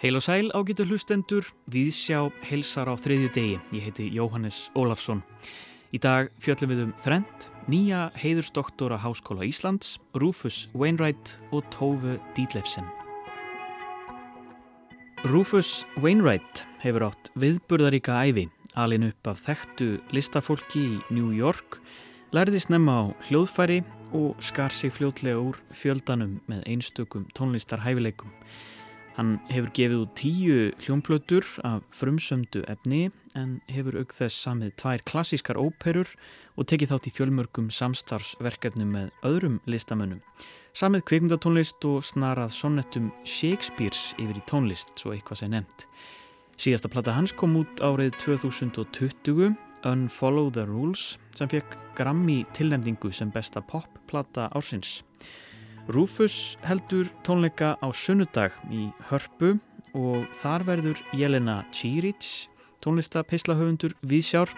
Heil og sæl ágætu hlustendur, viðsjá heilsar á þriðju degi. Ég heiti Jóhannes Ólafsson. Í dag fjöllum við um þrend, nýja heiðursdoktora Háskóla Íslands, Rufus Wainwright og Tófu Dítlefsen. Rufus Wainwright hefur átt viðburðaríka æfi, alin upp af þekktu listafólki í New York, lærði snemma á hljóðfæri og skar sig fljótlega úr fjöldanum með einstökum tónlistarhæfileikum. Hann hefur gefið út tíu hljómplötur af frumsömdu efni en hefur auk þess samið tvær klassískar óperur og tekið þátt í fjölmörgum samstarfsverkefnum með öðrum listamönnum. Samið kveikmyndatónlist og snarað sonnettum Shakespeare's yfir í tónlist, svo eitthvað sem nefnt. Síðasta platta hans kom út árið 2020, Unfollow the Rules, sem fekk Grammy tilnefningu sem besta popplata ársins. Rufus heldur tónleika á sunnudag í Hörpu og þar verður Jelena Čírić, tónlistapeislahöfundur Vísjár.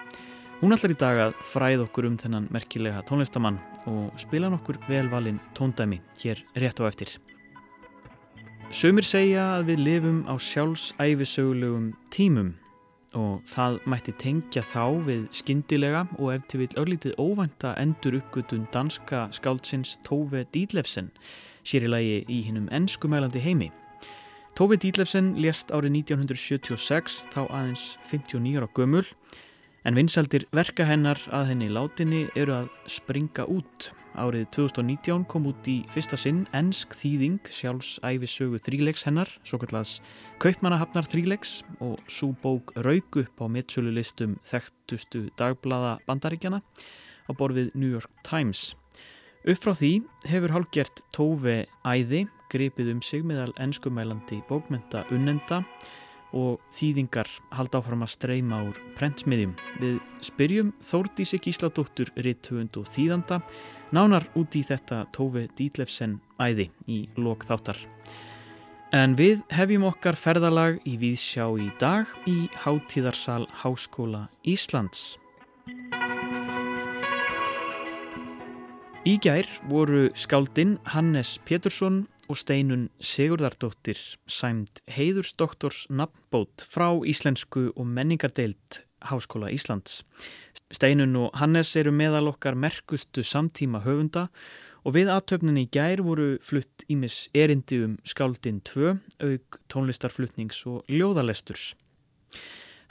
Hún ætlar í dag að fræð okkur um þennan merkilega tónlistamann og spila nokkur velvalin tóndæmi hér rétt á eftir. Sumir segja að við lifum á sjálfsæfisögulegum tímum og það mætti tengja þá við skindilega og ef til vil örlítið óvænta endur uppgötun danska skáldsins Tove Dídlefsen sér í lagi í hinnum ennskumælandi heimi. Tove Dídlefsen lést árið 1976 þá aðeins 59 ára gömul en vinsaldir verka hennar að henni látinni eru að springa út Árið 2019 kom út í fyrsta sinn ennsk þýðing sjálfs æfisögu þrílegs hennar, svo kallast Kaupmannahafnar þrílegs og svo bók raug upp á mittsölu listum þekktustu dagblada bandaríkjana á borfið New York Times. Upp frá því hefur hálfgert Tófi æði gripið um sig meðal ennskumælandi bókmenta unnenda og þýðingar halda áfram að streyma úr prentsmiðjum. Við spyrjum Þórdísi Gísladóttur, Ritthund og Þýðanda nánar út í þetta Tófi Dítlefsen æði í lok þáttar. En við hefjum okkar ferðalag í Víðsjá í dag í Háttíðarsal Háskóla Íslands. Í gær voru skáldinn Hannes Pétursson og Steinun Sigurdardóttir sæmt heiðursdoktors nafnbót frá Íslensku og menningardeild Háskóla Íslands. Steinun og Hannes eru meðal okkar merkustu samtíma höfunda og við aðtöfninni í gær voru flutt ímis erindi um skáldin 2, auk tónlistarflutnings og ljóðalesturs.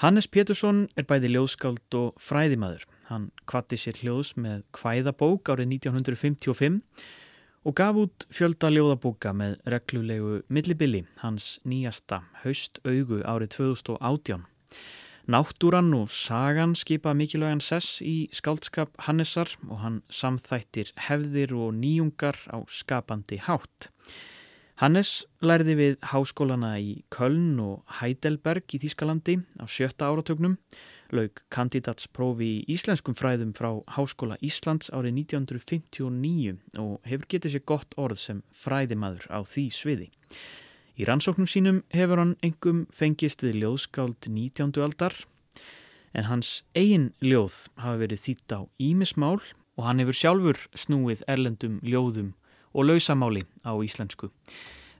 Hannes Pétursson er bæði ljóðskáld og fræðimaður. Hann kvatti sér hljóðs með kvæðabók árið 1955 og gaf út fjölda ljóðabóka með reglulegu millibili hans nýjasta haust augu árið 2018. Náttúran og sagan skipa mikilvægan sess í skáldskap Hannesar og hann samþættir hefðir og nýjungar á skapandi hátt. Hannes lærði við háskólana í Köln og Heidelberg í Þískalandi á sjötta áratögnum lauk kandidatsprófi í íslenskum fræðum frá Háskóla Íslands árið 1959 og hefur getið sér gott orð sem fræðimaður á því sviði. Í rannsóknum sínum hefur hann engum fengist við ljóðskáld 19. aldar en hans eigin ljóð hafa verið þýtt á ímismál og hann hefur sjálfur snúið erlendum ljóðum og lausamáli á íslensku.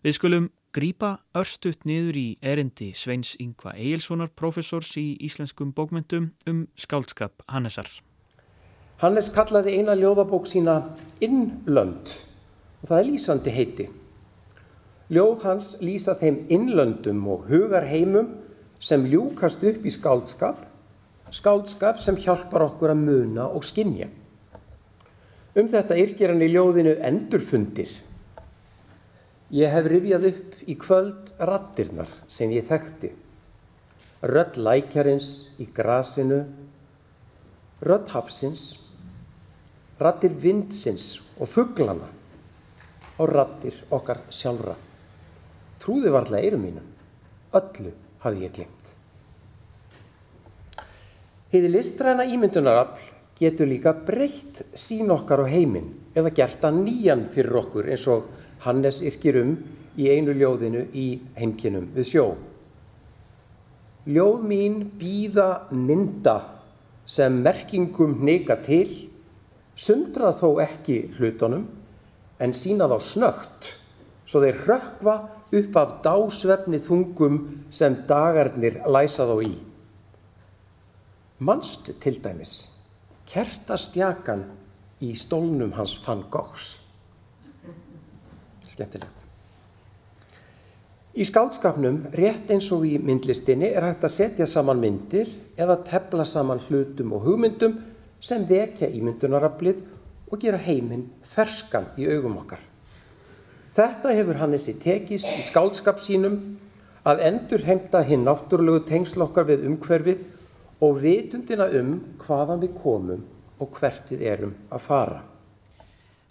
Við skulum grýpa örstuðt niður í erindi Sveins Yngva Egilsonar, professors í íslenskum bókmyndum um skáldskap Hannesar. Hannes kallaði eina ljóðabók sína Innlönd og það er lýsandi heiti. Ljóð hans lýsa þeim innlöndum og hugarheimum sem ljúkast upp í skáldskap, skáldskap sem hjálpar okkur að muna og skinja. Um þetta yrkir hann í ljóðinu Endurfundir Ég hef rifjað upp í kvöld rattirnar sem ég þekkti. Rött lækjarins í grasinu, rött hafsins, rattir vindsins og fugglana og rattir okkar sjálfra. Trúði varlega eirum mínum, öllu hafði ég glemt. Heiði listræna ímyndunarafl getur líka breytt sín okkar á heiminn eða gert að nýjan fyrir okkur eins og Hannes yrkir um í einu ljóðinu í heimkinum við sjó. Ljóð mín býða mynda sem merkingum neyka til, sundrað þó ekki hlutunum, en sína þá snögt, svo þeir rökva upp af dásvefni þungum sem dagarnir læsa þá í. Manstu til dæmis, kertastjakan í stólnum hans fann góks. Skemmtilegt. Í skátskapnum, rétt eins og í myndlistinni, er hægt að setja saman myndir eða tefla saman hlutum og hugmyndum sem vekja ímyndunarablið og gera heiminn ferskan í augum okkar. Þetta hefur Hannesi tekist í skátskap sínum að endur heimta hinn náttúrulegu tengslokkar við umhverfið og vitundina um hvaðan við komum og hvert við erum að fara.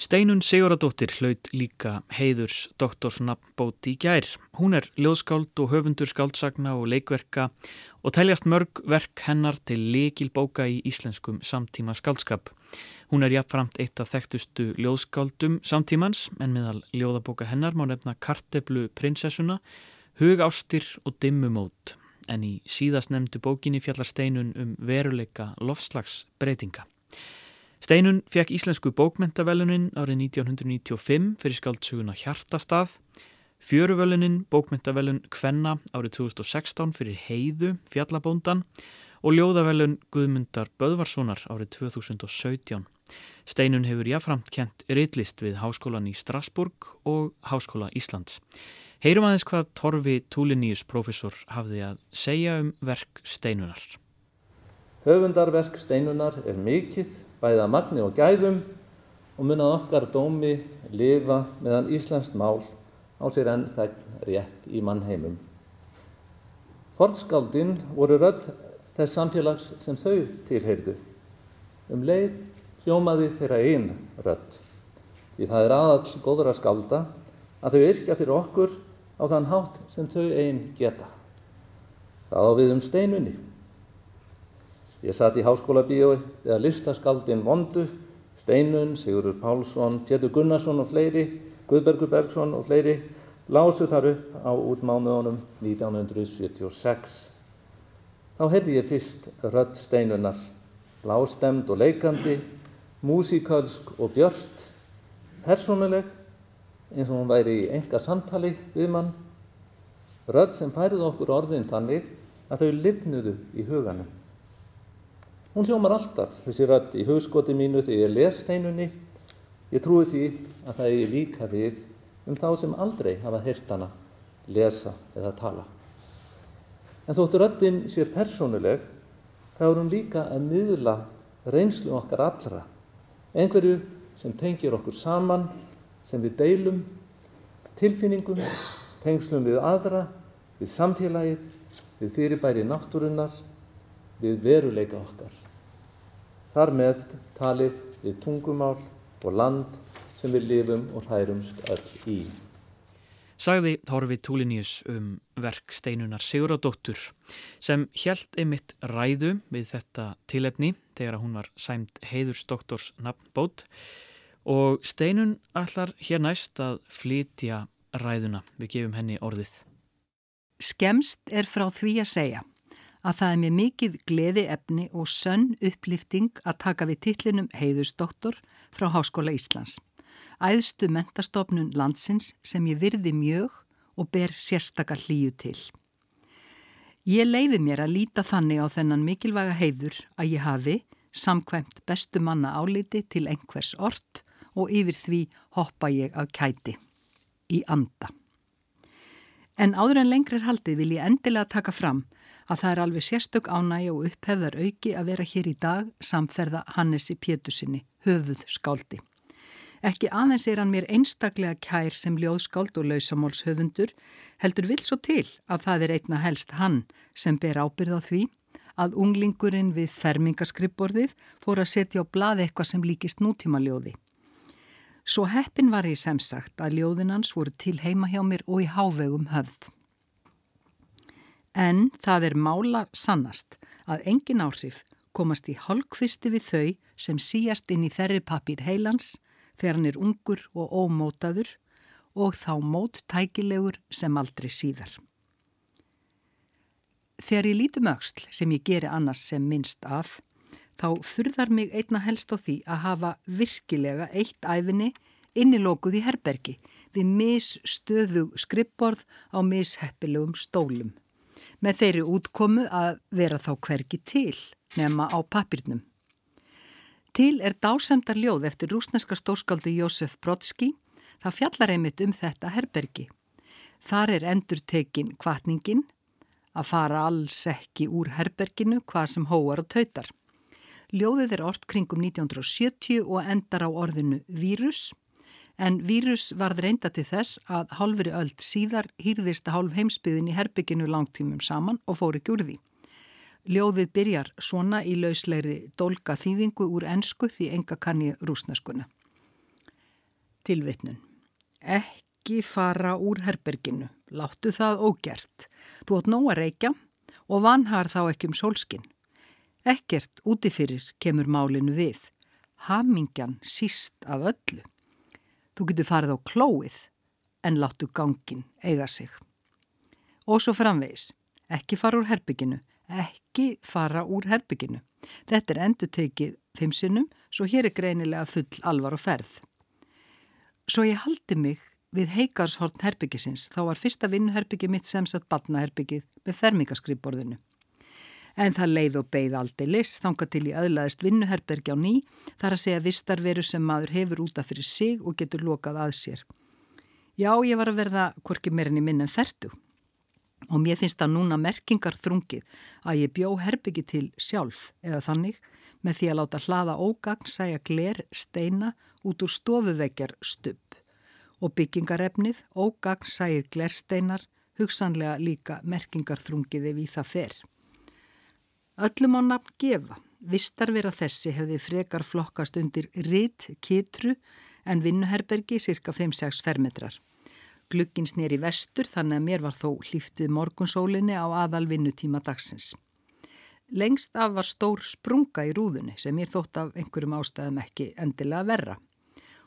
Steinun Siguradóttir hlaut líka heiðurs doktorsnafnbóti í gær. Hún er ljóðskáld og höfundur skáldsagna og leikverka og teljast mörg verk hennar til likil bóka í íslenskum samtíma skáldskap. Hún er jafnframt eitt af þekktustu ljóðskáldum samtímans en meðal ljóðabóka hennar má nefna Karteblu prinsessuna, Hugástir og Dimmumót en í síðast nefndu bókinni fjallar Steinun um veruleika lofslagsbreytinga. Steinun fekk Íslensku bókmentavelunin árið 1995 fyrir skaldsuguna Hjartastað, Fjöruvölunin bókmentavelun Kvenna árið 2016 fyrir Heiðu fjallabóndan og Ljóðavelun Guðmundar Böðvarssonar árið 2017. Steinun hefur jáframt kent reitlist við Háskólan í Strasburg og Háskóla Íslands. Heyrum aðeins hvað Torfi Túliníus profesor hafði að segja um verk Steinunar. Höfundarverk Steinunar er mikill bæða magni og gæðum og munað okkar dómi lifa meðan Íslands mál á sér enn þegn rétt í mannheimum. Fornskáldinn voru rödd þess samfélags sem þau tilheyrdu. Um leið hljómaði þeirra einn rödd. Því það er aðall góðra skálda að þau yrkja fyrir okkur á þann hátt sem þau einn geta. Það á við um steinunni. Ég satt í háskóla bíói eða listaskaldin Vondu, Steinun, Sigurður Pálsson, Tjetur Gunnarsson og fleiri, Guðbergur Bergsson og fleiri lásu þar upp á útmámiðunum 1976. Þá heyrði ég fyrst rödd Steinunar, blástemd og leikandi, músikalsk og björst, persónuleg eins og hún væri í enga samtali við mann, rödd sem færið okkur orðin þannig að þau livnuðu í huganum. Hún hljómar alltaf þessi rödd í hugskoti mínu þegar ég les steinunni. Ég trúi því að það er líka við um þá sem aldrei hafa heyrt hana lesa eða tala. En þóttu röddinn sér persónuleg, þá er hún líka að miðla reynslu okkar allra. Einhverju sem tengir okkur saman, sem við deilum, tilfinningum, tengslum við aðra, við samfélagið, við fyrirbæri náttúrunnar, við veruleika okkar. Þar með talið við tungumál og land sem við lifum og hærumst öll í. Sagði Torfi Túliníus um verk steinunar Siguradóttur sem hjælt einmitt ræðu við þetta tilefni þegar hún var sæmt heiðursdoktors nafnbót og steinun allar hér næst að flytja ræðuna. Við gefum henni orðið. Skemst er frá því að segja að það er með mikið gleði efni og sönn upplifting að taka við tillinum heiðusdoktor frá Háskóla Íslands. Æðstu mentastofnun landsins sem ég virði mjög og ber sérstakar hlýju til. Ég leiði mér að líta þannig á þennan mikilvæga heiður að ég hafi samkvæmt bestu manna áliti til einhvers ort og yfir því hoppa ég af kæti í anda. En áður en lengrir haldið vil ég endilega taka fram að það er alveg sérstök ánægi og upphefðar auki að vera hér í dag samferða Hannesi Pétursinni, höfuð skáldi. Ekki aðeins er hann mér einstaklega kær sem ljóðskáld og lausamálshöfundur, heldur vil svo til að það er einna helst hann sem ber ábyrð á því að unglingurinn við fermingaskripborðið fór að setja á blað eitthvað sem líkist nútíma ljóði. Svo heppin var ég sem sagt að ljóðinans voru til heima hjá mér og í hávegum höfð. En það er mála sannast að engin áhrif komast í hálfkvisti við þau sem síast inn í þerri papír heilans þegar hann er ungur og ómótaður og þá móttækilegur sem aldrei síðar. Þegar ég lítum auksl sem ég geri annars sem minnst af, þá fyrðar mig einna helst á því að hafa virkilega eitt æfinni innilókuð í herbergi við misstöðu skrippborð á misheppilegum stólum. Með þeirri útkomu að vera þá hverki til nema á papirnum. Til er dásemdar ljóð eftir rúsneska stórskáldu Jósef Brodski. Það fjallar einmitt um þetta herbergi. Þar er endur tekin kvatningin að fara alls ekki úr herberginu hvað sem hóar og tautar. Ljóðið er orð kringum 1970 og endar á orðinu vírus en vírus varð reynda til þess að hálfri öll síðar hýrðist að hálf heimsbyðin í herbygginu langtímum saman og fór ekki úr því. Ljóðið byrjar svona í lausleiri dolga þýðingu úr ensku því enga kanni rúsneskuna. Tilvitnun. Ekki fara úr herberginu, láttu það ógert. Þú átt nóg að reykja og vanhar þá ekki um sólskinn. Ekkert útifyrir kemur málinu við. Hamingjan síst af öllu. Þú getur farið á klóið en láttu gangin eiga sig. Og svo framvegis, ekki fara úr herbygginu, ekki fara úr herbygginu. Þetta er endur tekið fimmsinnum, svo hér er greinilega full alvar og ferð. Svo ég haldi mig við heikarshorn herbyggisins, þá var fyrsta vinnuherbyggi mitt sem satt batnaherbyggið með fermingaskripborðinu. En það leið og beigð aldrei lis, þanga til í öðlaðist vinnuherbergi á ný, þar að segja vistarveru sem maður hefur útaf fyrir sig og getur lokað að sér. Já, ég var að verða hvorki meirinn í minn en ferdu og mér finnst það núna merkingar þrungið að ég bjó herbyggi til sjálf eða þannig með því að láta hlaða ógagn sæja gler steina út úr stofuvekjar stubb og byggingarefnið ógagn sæjir glersteinar hugsanlega líka merkingar þrungið ef í það fer. Öllum á nafn gefa, vistar vera þessi hefði frekar flokkast undir ritt kitru en vinnuherbergi cirka 5-6 fermetrar. Glugginn snýr í vestur þannig að mér var þó hlýftið morgunsólinni á aðal vinnutíma dagsins. Lengst af var stór sprunga í rúðunni sem ég þótt af einhverjum ástæðum ekki endilega verra.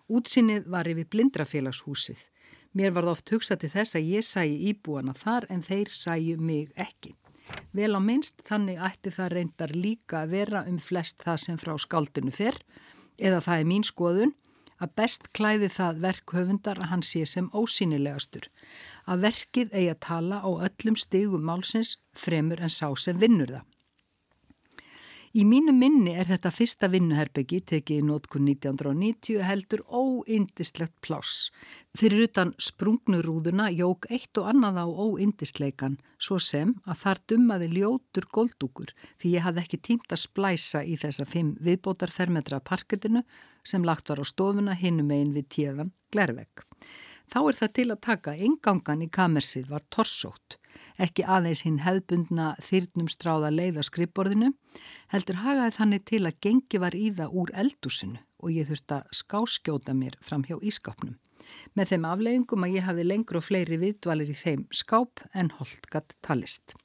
Útsinnið var yfir blindrafélagshúsið. Mér var oft hugsað til þess að ég sæi íbúana þar en þeir sæju mig ekki. Vel á minnst þannig ætti það reyndar líka að vera um flest það sem frá skaldinu fer eða það er mín skoðun að best klæði það verkhöfundar að hann sé sem ósýnilegastur, að verkið eigi að tala á öllum stigum málsins fremur en sá sem vinnur það. Í mínu minni er þetta fyrsta vinnuherbyggi tekið í nótkun 1990 heldur óindislegt pláss. Fyrir utan sprungnurúðuna jók eitt og annað á óindisleikan svo sem að þar dummaði ljótur goldúkur því ég hafði ekki tímt að splæsa í þessa fimm viðbótarfermetra parkettinu sem lagt var á stofuna hinum einn við tíðan Glervegg. Þá er það til að taka engangan í kamersið var torsótt ekki aðeins hinn hefðbundna þyrnum stráða leið á skrippborðinu, heldur hagaði þannig til að gengi var í það úr eldúsinu og ég þurfti að skáskjóta mér fram hjá ískápnum. Með þeim afleggingum að ég hafi lengur og fleiri viðdvalir í þeim skáp en holdgatt talist.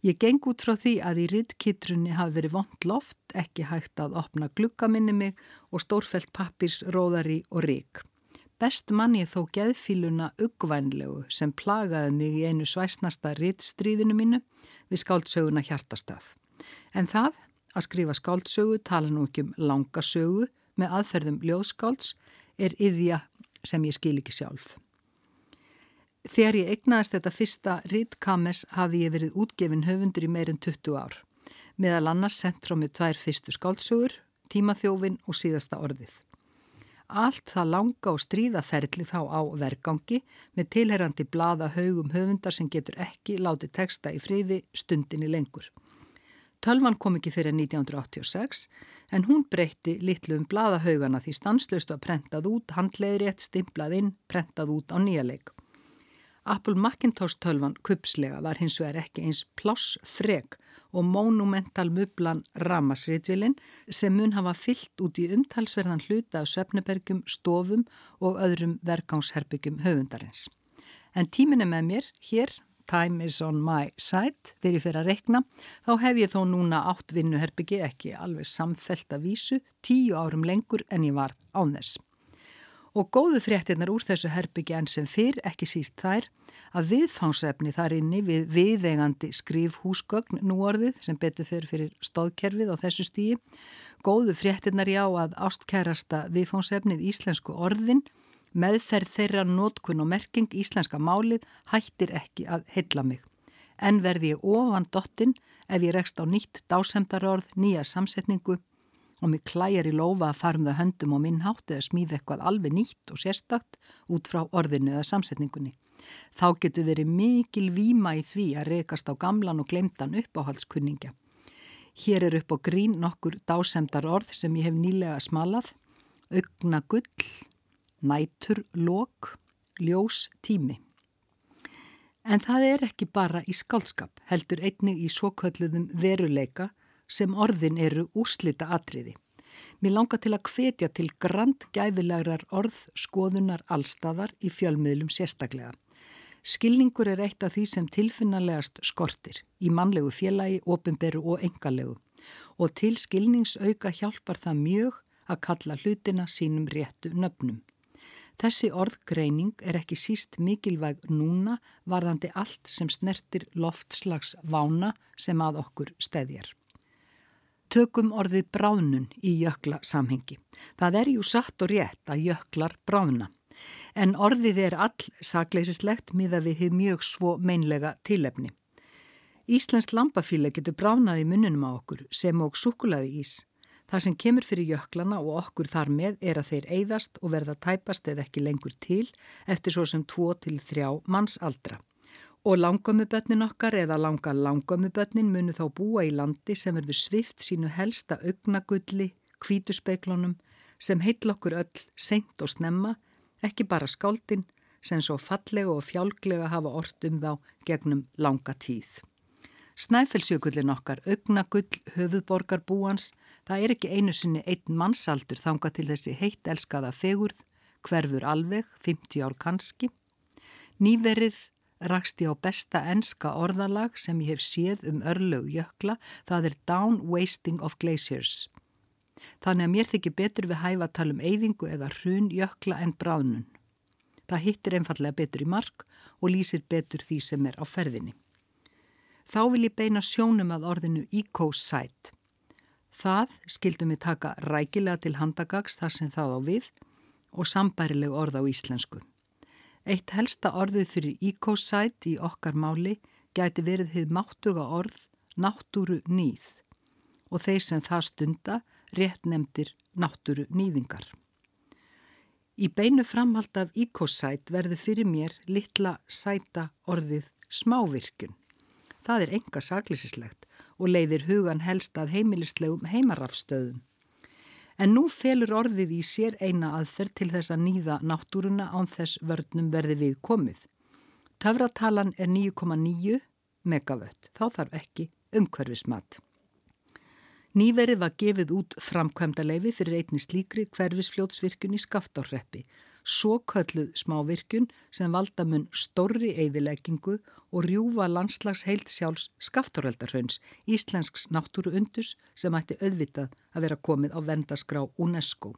Ég geng út frá því að í riddkittrunni hafi verið vond loft, ekki hægt að opna glukkaminni mig og stórfelt pappirs, róðari og rík. Best mann ég þó geðfíluna uggvænlegu sem plagaði mig í einu svæsnasta rittstríðinu mínu við skáldsöguna hjartastað. En það, að skrifa skáldsögu, tala nú ekki um langasögu með aðferðum ljóðskálds, er yðja sem ég skil ekki sjálf. Þegar ég egnaðist þetta fyrsta rittkames hafi ég verið útgefin höfundur í meirinn 20 ár. Meðal annars sendt frá mig tvær fyrstu skáldsögur, tímaþjófin og síðasta orðið. Allt það langa og stríðaferli þá á vergangi með tilherrandi blada haugum höfundar sem getur ekki látið texta í friði stundinni lengur. Tölvan kom ekki fyrir 1986 en hún breytti litlu um bladahaugana því stanslust var prentað út, handleiðrétt, stimplað inn, prentað út á nýja leik. Apple Macintosh tölvan kupslega var hins vegar ekki eins plássfreg og monumental mublan Ramasriðvilin sem mun hafa fyllt út í umtalsverðan hluta af svefnebergjum, stofum og öðrum verkánsherbyggjum höfundarins. En tímin er með mér, hér, time is on my side, þegar ég fyrir að rekna, þá hef ég þó núna átt vinnuherbyggi ekki alveg samfelt að vísu, tíu árum lengur en ég var án þess. Og góðu fréttinnar úr þessu herbyggi enn sem fyrr, ekki síst þær, að viðfánsefni þar inni við viðegandi skrifhúsgögn núorðið sem betur fyrir fyrir stóðkerfið á þessu stíi. Góðu fréttinnar já að ástkærasta viðfánsefnið íslensku orðin Meðferð þeirra nótkun og merking íslenska málið hættir ekki að heilla mig. En verði ég ofan dottin ef ég rekst á nýtt dásemdarorð, nýja samsetningu og mig klæjar í lofa að farum það höndum og minn hátt eða smíð eitthvað alveg nýtt og sérstakt út frá orðinu eða samsetningunni. Þá getur verið mikil víma í því að rekast á gamlan og glemtan uppáhaldskunningja. Hér er upp á grín nokkur dásemdar orð sem ég hef nýlega smalað, augna gull, nætur lok, ljós tími. En það er ekki bara í skálskap, heldur einnig í svokölluðum veruleika sem orðin eru úrslita atriði. Mér langar til að hvetja til grand gæfilegrar orð skoðunar allstæðar í fjölmiðlum sérstaklega. Skilningur er eitt af því sem tilfinnalegast skortir í mannlegu félagi, ofinberu og engalegu og til skilningsauka hjálpar það mjög að kalla hlutina sínum réttu nöfnum. Þessi orðgreining er ekki síst mikilvæg núna varðandi allt sem snertir loftslags vána sem að okkur stedjar. Tökum orðið bráðnun í jökla samhengi. Það er jú satt og rétt að jöklar bráðna en orðið er all sakleysislegt miða við þið mjög svo meinlega tilefni. Íslensk lampafíla getur bránaði muninum á okkur sem og sukulaði ís. Það sem kemur fyrir jöklana og okkur þar með er að þeir eigðast og verða tæpast eða ekki lengur til eftir svo sem 2-3 mannsaldra. Og langömmubötnin okkar eða langa langömmubötnin munu þá búa í landi sem verður svift sínu helsta augnagulli, kvítuspeiklunum sem heitl okkur öll seint og snemma ekki bara skáldin sem svo fallega og fjálglega hafa orð um þá gegnum langa tíð. Snæfellsjökullin okkar, augnagull, höfuðborgar búans, það er ekki einu sinni einn mannsaldur þanga til þessi heitt elskaða fegurð, hverfur alveg, 50 ár kannski. Nýverið rakst ég á besta enska orðalag sem ég hef séð um örlög jökla, það er Down Wasting of Glaciers. Þannig að mér þykir betur við hæfa að tala um eyðingu eða hrun, jökla en bráðnun. Það hittir einfallega betur í mark og lýsir betur því sem er á ferðinni. Þá vil ég beina sjónum að orðinu ecocide. Það skildum við taka rækilega til handagags þar sem það á við og sambærileg orð á íslensku. Eitt helsta orðið fyrir ecocide í okkar máli gæti verið þið máttuga orð náttúru nýð og þeir sem það stunda rétt nefndir náttúru nýðingar. Í beinu framhald af íkósæt verður fyrir mér litla sæta orðið smávirkun. Það er enga saklisislegt og leiðir hugan helst að heimilislegum heimarafstöðum. En nú felur orðið í sér eina aðferð til þess að nýða náttúruna án þess vörnum verði við komið. Töfratalan er 9,9 megavött, þá þarf ekki umhverfismat. Nýverið var gefið út framkvæmda leifi fyrir einni slíkri hverfisfljótsvirkun í skaftárreppi, svo kölluð smávirkun sem valda mun stórri eigðileggingu og rjúfa landslags heilt sjálfs skaftáreldarhauns, íslensks náttúru undus sem ætti auðvitað að vera komið á vendaskrá UNESCO.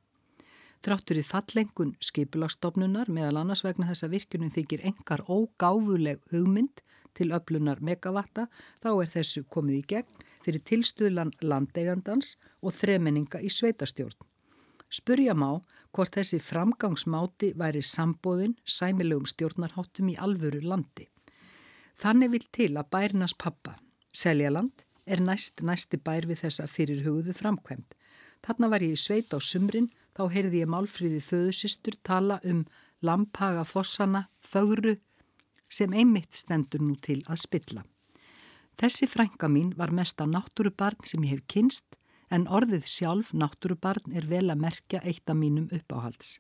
Þráttur í fallengun skipulastofnunar meðal annars vegna þessa virkunum þykir engar ógáfuleg hugmynd til öflunar megavatta þá er þessu komið í gegn fyrir tilstuðlan landeigandans og þremenninga í sveitastjórn. Spurja má hvort þessi framgangsmáti væri sambóðin sæmilegum stjórnarháttum í alvöru landi. Þannig vil til að bærinas pappa, Seljaland, er næst næsti bær við þessa fyrirhugðu framkvæmt. Þarna var ég í sveit á sumrin, þá heyrði ég málfríði föðusistur tala um lamphaga fossana, fögru, sem einmitt stendur nú til að spilla. Þessi frænka mín var mesta náttúrubarn sem ég hef kynst en orðið sjálf náttúrubarn er vel að merkja eitt af mínum uppáhalds.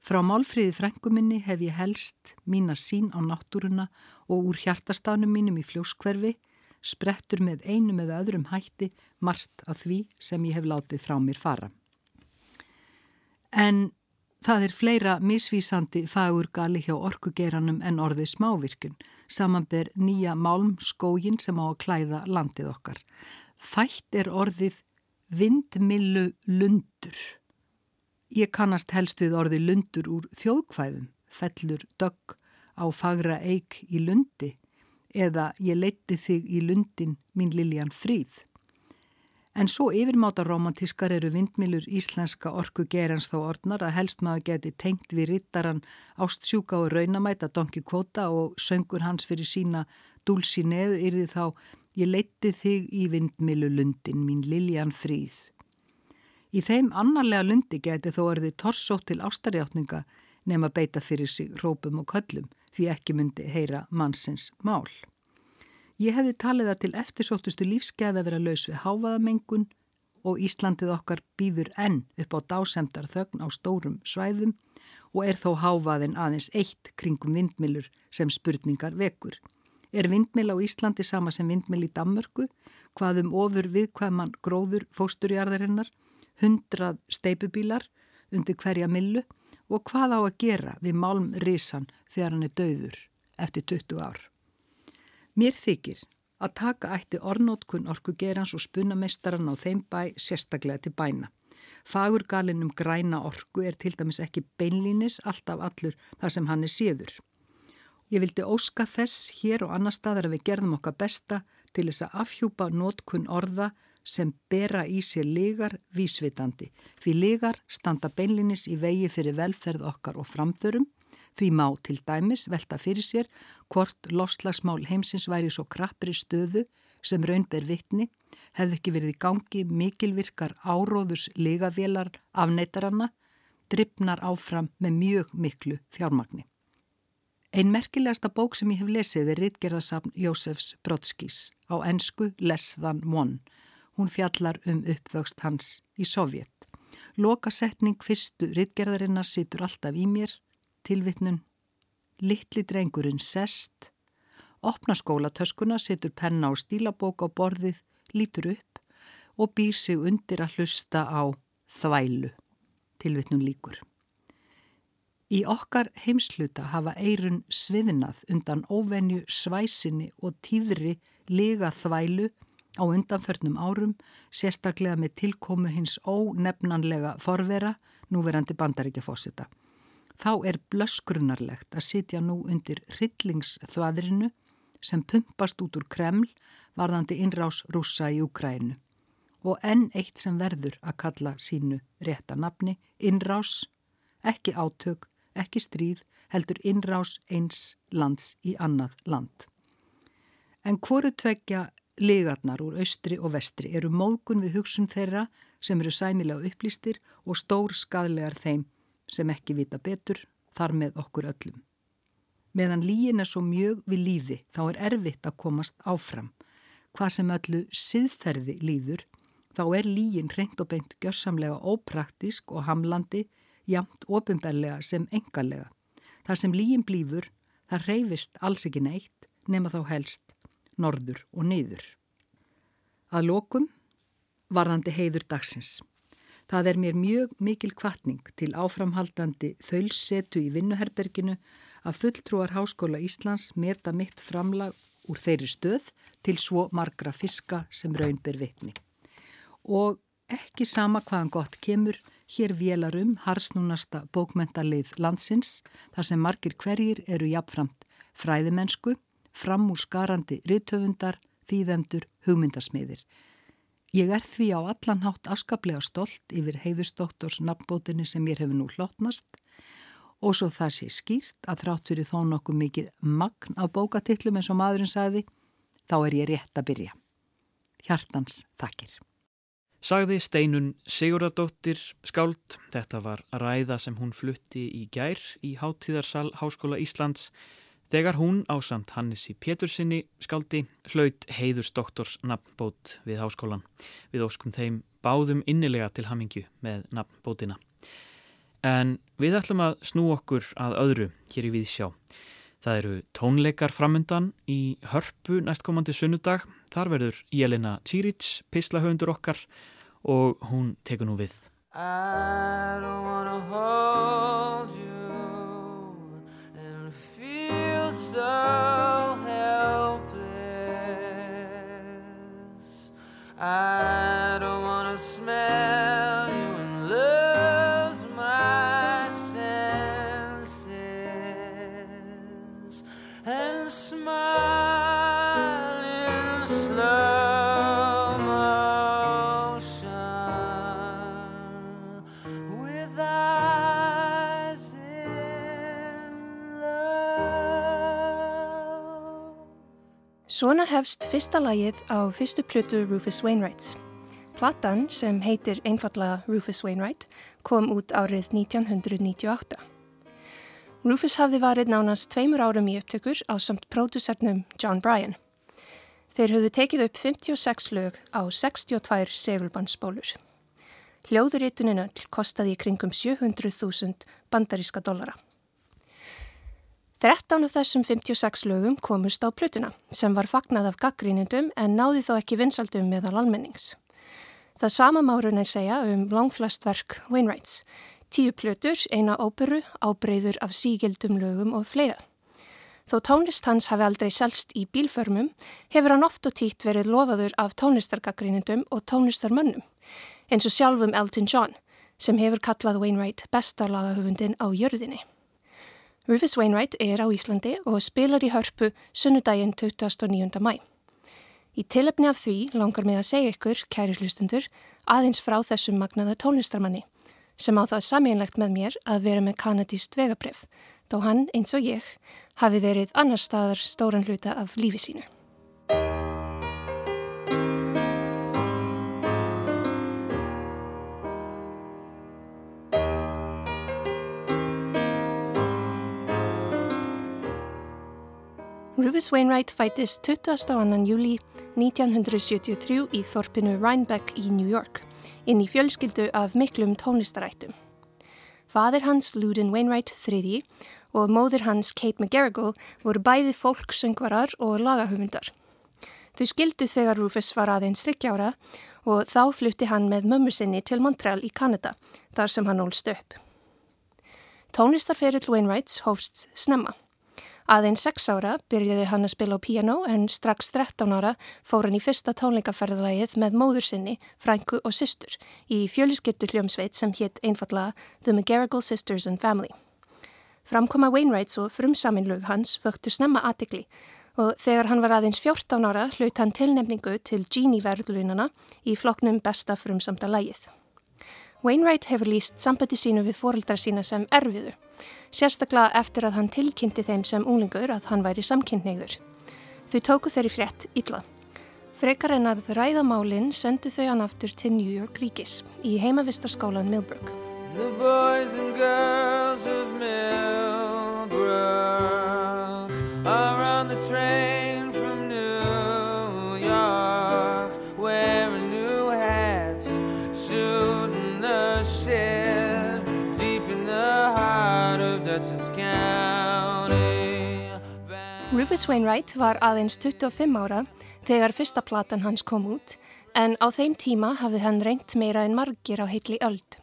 Frá málfríði frænguminni hef ég helst mína sín á náttúruna og úr hjartastanum mínum í fljóskverfi sprettur með einum eða öðrum hætti margt af því sem ég hef látið frá mér fara. En Það er fleira misvísandi fagur gali hjá orkugeiranum en orðið smávirkun, samanber nýja málm skógin sem á að klæða landið okkar. Fætt er orðið vindmillu lundur. Ég kannast helst við orðið lundur úr þjóðkvæðum, fellur dögg á fagra eik í lundi eða ég leitti þig í lundin mín Liljan Fríð. En svo yfirmáta romantískar eru vindmilur íslenska orku gerans þá orðnar að helst maður geti tengt við rittaran ástsjúka og raunamæta Donki Kota og söngur hans fyrir sína dúlsi neðu yrði þá Ég leitti þig í vindmilu lundin mín Liljan Fríð. Í þeim annarlega lundi geti þó erði torsótt til ástarjáttninga nema beita fyrir sig rópum og köllum því ekki myndi heyra mannsins mál. Ég hefði talið það til eftirsóttustu lífskeið að vera laus við háfaðamengun og Íslandið okkar býður enn upp á dásemdar þögn á stórum svæðum og er þó háfaðin aðeins eitt kringum vindmilur sem spurningar vekur. Er vindmil á Íslandi sama sem vindmil í Dammörku, hvaðum ofur viðkvæman gróður fósturjarðarinnar, hundrað steipubílar undir hverja millu og hvað á að gera við málm risan þegar hann er döður eftir 20 ár. Mér þykir að taka ætti ornótkun orkugerans og spunameistaran á þeim bæ sérstaklega til bæna. Fagurgalinn um græna orku er til dæmis ekki beinlínis alltaf allur það sem hann er síður. Ég vildi óska þess hér og annar staðar að við gerðum okkar besta til þess að afhjúpa nótkun orða sem bera í sér ligar vísvitandi. Því ligar standa beinlínis í vegi fyrir velferð okkar og framförum Því má til dæmis velta fyrir sér hvort lofslagsmál heimsins væri svo krappri stöðu sem raunber vittni hefði ekki verið í gangi mikilvirkar áróðus ligavélar afneitaranna drifnar áfram með mjög miklu fjármagni. Einn merkilegasta bók sem ég hef lesið er Ritgerðasafn Jósefs Brodskís á ensku Less Than One. Hún fjallar um uppvöxt hans í Sovjet. Lokasetning fyrstu Ritgerðarinnar situr alltaf í mér tilvitnun, litli drengurinn sest, opna skólatöskuna, setur penna og stílabók á borðið, lítur upp og býr sig undir að hlusta á þvælu, tilvitnun líkur. Í okkar heimsluta hafa eirun sviðnað undan óvenju svæsinni og tíðri lega þvælu á undanförnum árum, sérstaklega með tilkomu hins ónefnanlega forvera, núverandi bandaríkjafósita. Þá er blöskrunarlegt að sitja nú undir hryllingsþvaðrinu sem pumpast út úr Kreml varðandi innrás rúsa í Ukrænu. Og enn eitt sem verður að kalla sínu rétta nafni, innrás, ekki átök, ekki stríð, heldur innrás eins lands í annað land. En hvoru tveggja ligarnar úr austri og vestri eru mókun við hugsun þeirra sem eru sæmilega upplýstir og stór skadlegar þeim sem ekki vita betur þar með okkur öllum. Meðan líin er svo mjög við lífi þá er erfitt að komast áfram. Hvað sem öllu siðferði líður þá er líin reynd og beint gjörsamlega ópraktisk og hamlandi jamt ofinbellega sem engalega. Þar sem líin blífur það reyfist alls ekki neitt nema þá helst norður og niður. Að lokum varðandi heiður dagsins. Það er mér mjög mikil kvartning til áframhaldandi þaulsetu í vinnuherberginu að fulltrúar Háskóla Íslands meta mitt framlag úr þeirri stöð til svo margra fiska sem raun ber vitni. Og ekki sama hvaðan gott kemur, hér vélarum harsnúnasta bókmentalið landsins þar sem margir hverjir eru jafnframt fræðimennsku, fram úr skarandi rittöfundar, þýðendur, hugmyndasmiðir. Ég er því á allan hátt afskaplega stolt yfir heiðustóktors nafnbótinni sem mér hefur nú hlotnast og svo það sé skýrt að þrátt fyrir þó nokkuð mikið magn af bókatillum eins og maðurinn sagði, þá er ég rétt að byrja. Hjartans takkir. Sagði Steinun Sigurðardóttir skáld, þetta var ræða sem hún flutti í gær í Háttíðarsal Háskóla Íslands Þegar hún ásamt Hannessi Pétursinni skaldi hlaut heiðurs doktors nafnbót við háskólan. Við óskum þeim báðum innilega til hamingju með nafnbótina. En við ætlum að snú okkur að öðru hér í Víðsjá. Það eru tónleikar framundan í hörpu næstkomandi sunnudag. Þar verður Jelena Týrits, pislahöndur okkar og hún tekur nú við. I don't wanna hold you so helpless. I Svona hefst fyrsta lagið á fyrstu plötu Rufus Wainwrights. Platan, sem heitir einfalla Rufus Wainwright, kom út árið 1998. Rufus hafði varið nánast tveimur árum í upptökur á samt pródusernum John Bryan. Þeir höfðu tekið upp 56 lög á 62 segulbandsbólur. Hljóðurítunin öll kostaði kringum 700.000 bandaríska dollara. 13 af þessum 56 lögum komust á plötuna sem var fagnað af gaggrínundum en náði þó ekki vinsaldum meðal almennings. Það sama márun er segja um langflest verk Wainwrights, tíu plötur, eina óperu, ábreyður af sígildum lögum og fleira. Þó tónlist hans hafi aldrei selst í bílförmum, hefur hann oft og títt verið lofaður af tónlistargaggrínundum og tónlistarmönnum, eins og sjálfum Elton John, sem hefur kallað Wainwright bestarlagahöfundin á jörðinni. Rufus Wainwright er á Íslandi og spilar í hörpu sunnudaginn 29. mæ. Í tilöfni af því langar mig að segja ykkur, kæri hlustundur, aðeins frá þessum magnaða tónlistarmanni sem á það samínlegt með mér að vera með kanadíst vegabref, þó hann, eins og ég, hafi verið annar staðar stóran hluta af lífi sínu. Rufus Wainwright fætist 22. júli 1973 í þorpinu Rhinebeck í New York, inn í fjölskyldu af miklum tónlistarættum. Fadir hans Ludin Wainwright III og móður hans Kate McGarrigle voru bæði fólksöngvarar og lagahöfundar. Þau skildu þegar Rufus var aðeins strikkjára og þá flutti hann með mömmu sinni til Montreal í Kanada, þar sem hann ólst upp. Tónlistarferill Wainwrights hófst snemma. Aðeins sex ára byrjaði hann að spila á piano en strax 13 ára fór hann í fyrsta tónleikaferðalagið með móður sinni, frængu og systur í fjöliskettu hljómsveit sem hétt einfalla The McGarrigle Sisters and Family. Framkoma Wainwrights og frumsaminlug hans vöktu snemma aðtikli og þegar hann var aðeins 14 ára hlaut hann tilnefningu til Genie verðlunana í floknum besta frumsamta lægið. Wainwright hefur líst sambandi sínu við fóreldra sína sem erfiðu, sérstaklega eftir að hann tilkynnti þeim sem unglingur að hann væri samkynneigður. Þau tóku þeirri frétt illa. Frekar en að ræðamálinn sendu þau hann aftur til New York ríkis í heimavistarskólan Millbrook. The boys and girls of Millbrook Rufus Wainwright var aðeins 25 ára þegar fyrsta platan hans kom út en á þeim tíma hafði hann reynt meira en margir á heitli öld.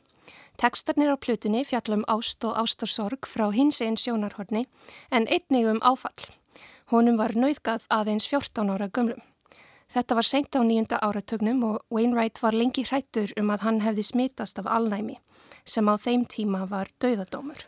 Tekstarnir á plutunni fjallum ást og ástarsorg frá hins einn sjónarhorni en einnig um áfall. Honum var nauðgað aðeins 14 ára gömlum. Þetta var seint á nýjunda áratögnum og Wainwright var lengi hrættur um að hann hefði smitast af alnæmi sem á þeim tíma var dauðadómur.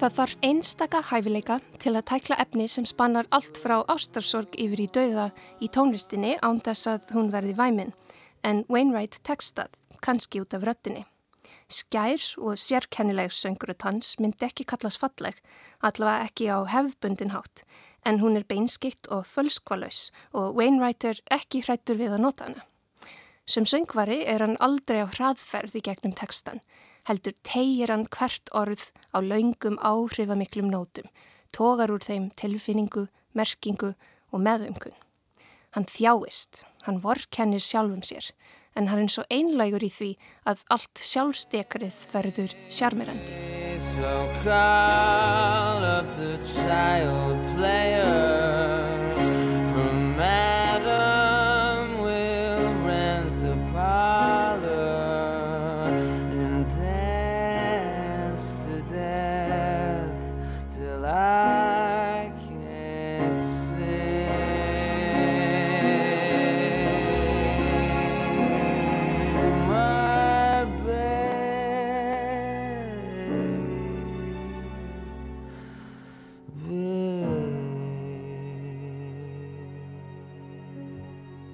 Það þarf einstaka hæfileika til að tækla efni sem spannar allt frá ástarsorg yfir í dauða í tónlistinni án þess að hún verði væmin, en Wainwright tekstað, kannski út af röttinni. Skær og sérkennileg söngurut hans myndi ekki kallast falleg, allavega ekki á hefðbundin hátt, en hún er beinskitt og fölskvalauðs og Wainwright er ekki hrættur við að nota hana. Sem söngvari er hann aldrei á hraðferð í gegnum tekstan, heldur tegir hann hvert orð á laungum áhrifamiklum nótum, tógar úr þeim tilfinningu, merkingu og meðumkun. Hann þjáist, hann vorkennir sjálfum sér, en hann er svo einlægur í því að allt sjálfstekrið verður sjarmirandi. So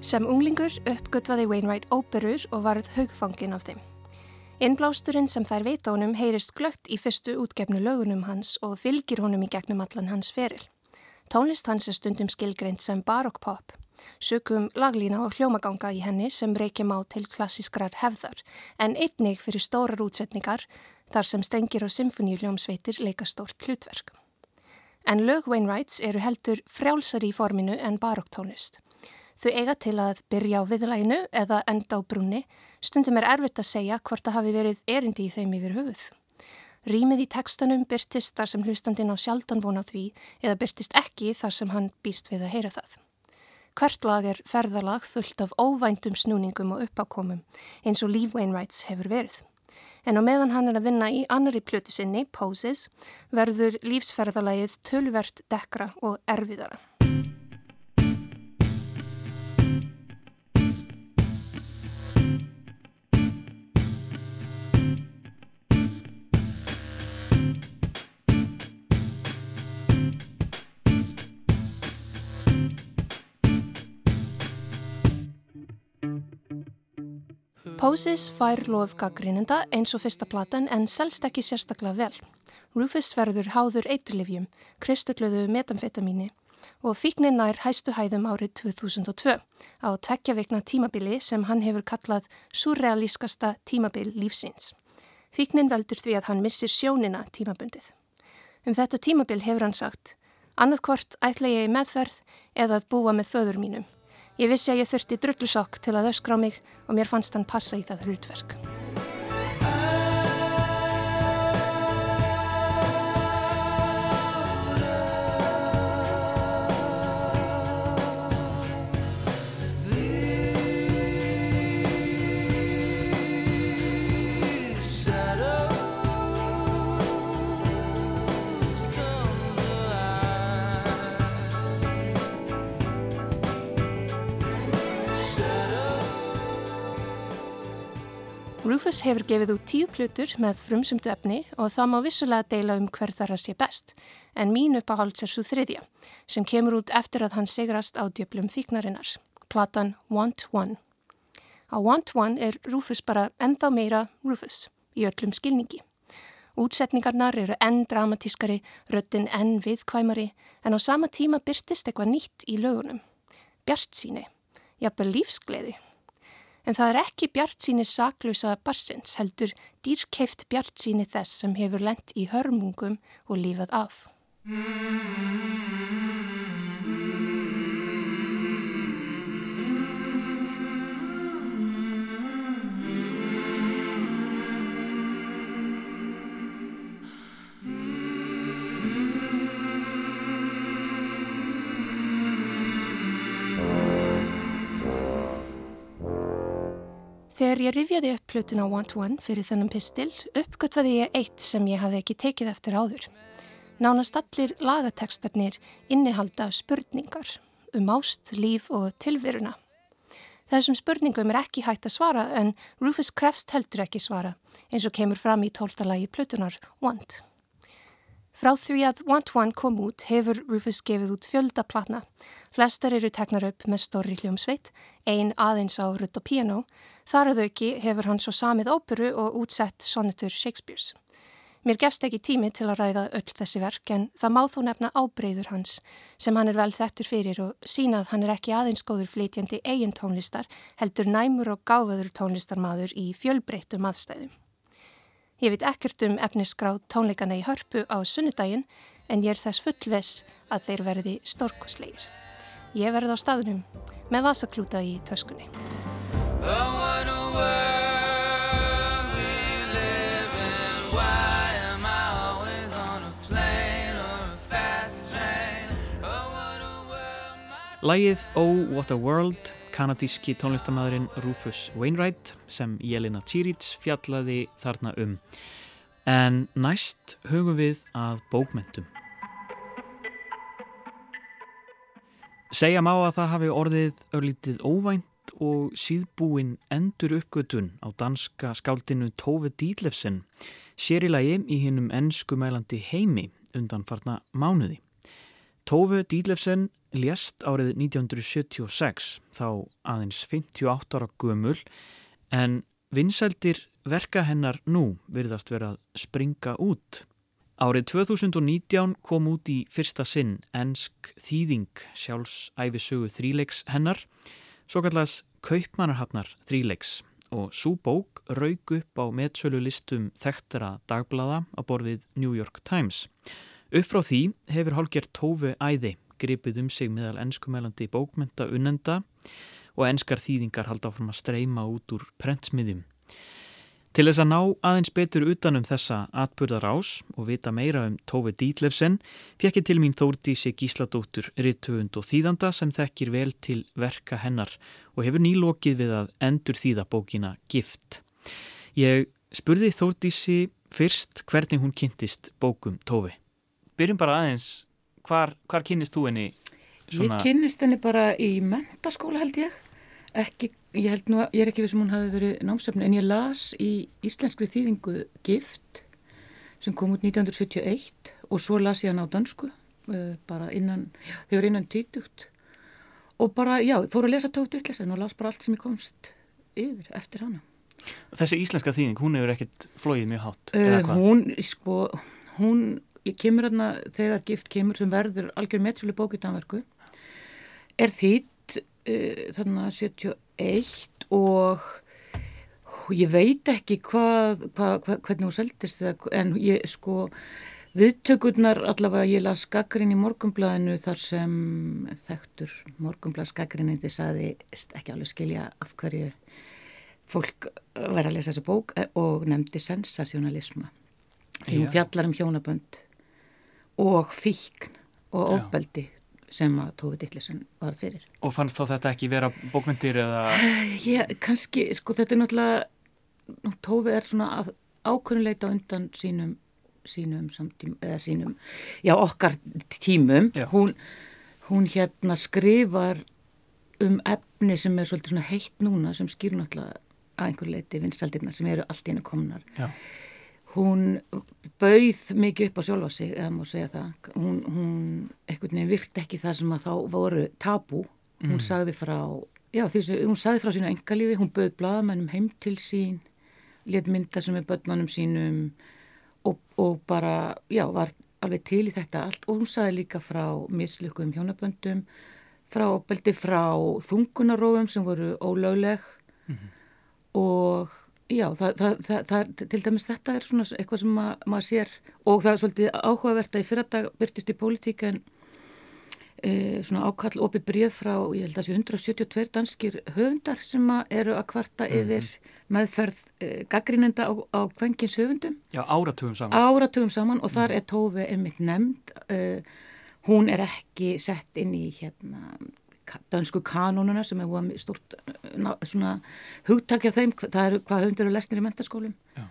Sem unglingur uppgötvaði Wainwright óperur og varð haugfangin af þeim. Innblásturinn sem þær veit á honum heyrist glögt í fyrstu útgefnu lögunum hans og fylgir honum í gegnum allan hans feril. Tónlist hans er stundum skilgreint sem barokkpop. Sökum laglína og hljómaganga í henni sem reykjum á til klassískrar hefðar en einnig fyrir stórar útsetningar þar sem strengir og symfoníuljómsveitir leika stórt hlutverk. En lög Wainwrights eru heldur frjálsari í forminu en barokktónlist. Þau eiga til að byrja á viðlæginu eða enda á brunni, stundum er erfitt að segja hvort það hafi verið erindi í þeim yfir höfuð. Rýmið í tekstanum byrtist þar sem hlustandin á sjaldan vona því eða byrtist ekki þar sem hann býst við að heyra það. Hvert lag er ferðalag fullt af óvæntum snúningum og uppákomum eins og Lee Wainwrights hefur verið en á meðan hann er að vinna í annari plötu sinni, Poses, verður lífsferðalagið tölvert dekra og erfiðara. Poses fær lof gaggrinenda eins og fyrsta platan en selst ekki sérstaklega vel. Rufus verður háður eiturlifjum, kristulluðu metamfetamíni og fíknin nær hæstu hæðum árið 2002 á tvekkjaveikna tímabili sem hann hefur kallað surrealískasta tímabil lífsins. Fíknin veldur því að hann missir sjónina tímabundið. Um þetta tímabil hefur hann sagt, annað hvort ætla ég meðferð eða að búa með föður mínum. Ég vissi að ég þurfti drullusokk til að öskra á mig og mér fannst hann passa í það hlutverk. Rufus hefur gefið út tíu plutur með frumsumtu efni og það má vissulega deila um hver þar að sé best, en mín uppáhalds er svo þriðja, sem kemur út eftir að hann sigrast á djöplum fíknarinnar, platan Want One. Á Want One er Rufus bara ennþá meira Rufus í öllum skilningi. Útsetningarnar eru enn dramatískari, röttin enn viðkvæmari, en á sama tíma byrtist eitthvað nýtt í lögunum. Bjart síni, jafnveg lífsgleði. En það er ekki bjart síni saklausa barsins, heldur dýrkeift bjart síni þess sem hefur lent í hörmungum og lífað af. Þegar ég rifjaði upp plötun á Want One fyrir þennan pistil, uppgötvaði ég eitt sem ég hafði ekki tekið eftir áður. Nánast allir lagatekstarnir innihalda spurningar um ást, líf og tilveruna. Þessum spurningum er ekki hægt að svara en Rufus Krefst heldur ekki svara eins og kemur fram í tóltalagi plötunar Want. Frá því að Want One kom út hefur Rufus gefið út fjölda platna. Flestar eru teknar upp með stóri hljómsveit, ein aðeins á rutt og piano. Þar að auki hefur hann svo samið óperu og útsett sonetur Shakespeare's. Mér gefst ekki tími til að ræða öll þessi verk en það má þó nefna ábreyður hans sem hann er vel þettur fyrir og sína að hann er ekki aðeins góður flytjandi eigin tónlistar heldur næmur og gáfaður tónlistarmadur í fjölbreyttum aðstæðum. Ég veit ekkert um efnisgráð tónleikana í hörpu á sunnudaginn en ég er þess fullves að þeir verði stórkosleir. Ég verði á staðunum með vasaklúta í töskunni. Lægið Oh What a World kanadíski tónlistamæðurinn Rufus Wainwright sem Jelena Chirits fjallaði þarna um. En næst hugum við að bókmentum. Segja má að það hafi orðið örlítið óvænt og síðbúin endur uppgötun á danska skáldinu Tove Dílefsen sér í hinnum ennskumælandi heimi undan farna mánuði. Tófu Dílefsen lést árið 1976 þá aðeins 58 ára gömul en vinsældir verka hennar nú virðast vera að springa út. Árið 2019 kom út í fyrsta sinn ensk þýðing sjálfsæfisögu þríleiks hennar, svo kallast Kaupmannarhafnar þríleiks og svo bók raug upp á meðsölu listum þekktara dagblada á borfið New York Times. Upp frá því hefur hálgjert tófi æði gripið um sig meðal enskumælandi bókmenta unnenda og enskar þýðingar halda áfram að streyma út úr prentsmiðjum. Til þess að ná aðeins betur utanum þessa atbyrðar ás og vita meira um Tófi Dítlefsen fekk ég til mín Þórdísi Gísladóttur Rittöfund og þýðanda sem þekkir vel til verka hennar og hefur nýlokið við að endur þýða bókina Gift. Ég spurði Þórdísi fyrst hvernig hún kynntist bókum Tófi. Byrjum bara aðeins, hvar, hvar kynnist þú henni? Svona... Ég kynnist henni bara í mentaskóla held ég ekki, ég held nú að ég er ekki við sem hún hafi verið námsefni en ég las í íslenskri þýðingu Gift sem kom út 1971 og svo las ég hann á dansku uh, bara innan, þau var innan títugt og bara, já, fór að lesa tótt ytlesan og las bara allt sem ég komst yfir eftir hana. Þessi íslenska þýðing, hún hefur ekkert flóið mjög hátt? Uh, hún, sko, hún, ég kemur hérna þegar Gift kemur sem verður algjör meðsölu bók í Danverku er þýtt uh, þarna 71 og ég veit ekki hvað, hvað, hvað hvernig hún seldist það en ég sko viðtökurnar allavega ég las skakkarinn í morgumblæðinu þar sem þekktur morgumblæð skakkarinn þið saði ekki alveg skilja af hverju fólk verða að lesa þessu bók og nefndi sensasjónalisma því hún fjallar um hjónabönd og fíkn og óbeldi sem að Tófi Dittlesen var fyrir. Og fannst þá þetta ekki vera bókmyndir eða? Já, kannski, sko þetta er náttúrulega, Tófi er svona að ákveðnuleita undan sínum, sínum samtím, eða sínum, já okkar tímum. Já. Hún, hún hérna skrifar um efni sem er svolítið svona heitt núna sem skýr náttúrulega að einhver leiti vinstaldirna sem eru allt í hennu komnar. Já hún bauð mikið upp á sjálfa sig eða má segja það. Hún, hún ekkert nefn virt ekki það sem að þá voru tabú. Hún mm. sagði frá já, því, hún sagði frá sínu engalífi, hún bauð bladamennum heim til sín let mynda sem er börnunum sínum og, og bara, já, var alveg til í þetta allt. Og hún sagði líka frá mislukkum hjónaböndum frá beldi frá þungunarófum sem voru ólögleg. Mm og Já, það, það, það, til dæmis þetta er svona eitthvað sem ma maður sér og það er svolítið áhugavert að í fyrradag byrtist í pólitíka en e, svona ákall opið bríð frá, ég held að það sé 172 danskir höfundar sem eru að kvarta mm -hmm. yfir meðferð e, gaggrínenda á, á kvenkins höfundum. Já, áratugum saman. Áratugum saman og þar mm -hmm. er Tófi einmitt nefnd, e, hún er ekki sett inn í hérna dansku kanónuna sem er stort svona hugtakja þeim, það eru hvað hundur og lesnir í mentaskólum Já.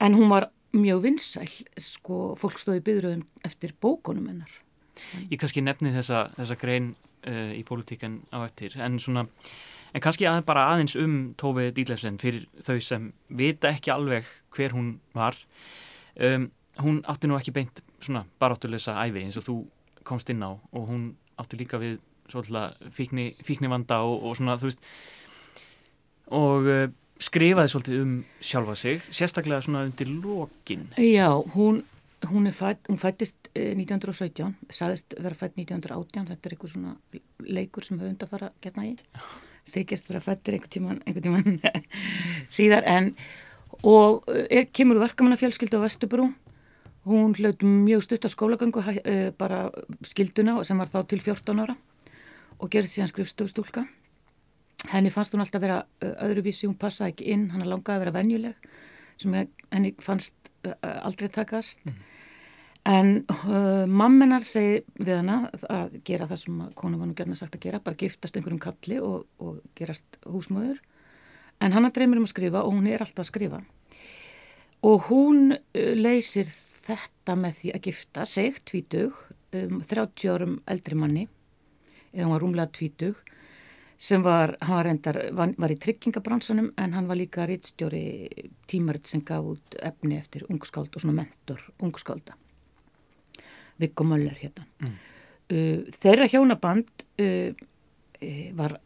en hún var mjög vinsæl sko, fólk stóði byðröðum eftir bókunum hennar. Ég kannski nefni þessa, þessa grein uh, í pólitíkan á eftir en svona, en kannski að bara aðeins um Tófi Dílefsen fyrir þau sem vita ekki alveg hver hún var. Um, hún átti nú ekki beint svona baráttulegsa æfi eins og þú komst inn á og hún átti líka við fíkni, fíkni vanda og, og svona þú veist og uh, skrifaði svolítið um sjálfa sig, sérstaklega svona undir lokin. Já, hún hún, fætt, hún fættist 1917 eh, saðist vera fætt 1918 þetta er eitthvað svona leikur sem höfund að fara gerna í, þykist vera fættir einhvern tíman, einhvern tíman síðar en og eh, er, kemur verkamanna fjölskyldu á Vestubrú hún hlaut mjög stutt á skólagöngu bara skilduna sem var þá til 14 ára og gerði síðan skrifstofstúlka. Henni fannst hún alltaf vera öðruvísi, hún passaði ekki inn, hann langaði að vera venjuleg sem henni fannst aldrei takast. Mm. En uh, mammenar segi við hana að gera það sem konu var nú gerna sagt að gera, bara giftast einhverjum kalli og, og gerast húsmöður. En hann að dreymir um að skrifa og hún er alltaf að skrifa. Og hún leysir þetta með því að gifta sig tvítug um, 30 árum eldri manni eða hún var rúmlega tvítug sem var, hann var reyndar, var, var í tryggingabransanum en hann var líka rittstjóri tímaritt sem gaf út efni eftir ungskáld og svona mentor ungskálda Viggo Möller hérna mm. Uh, þeirra hjónaband uh, uh, var,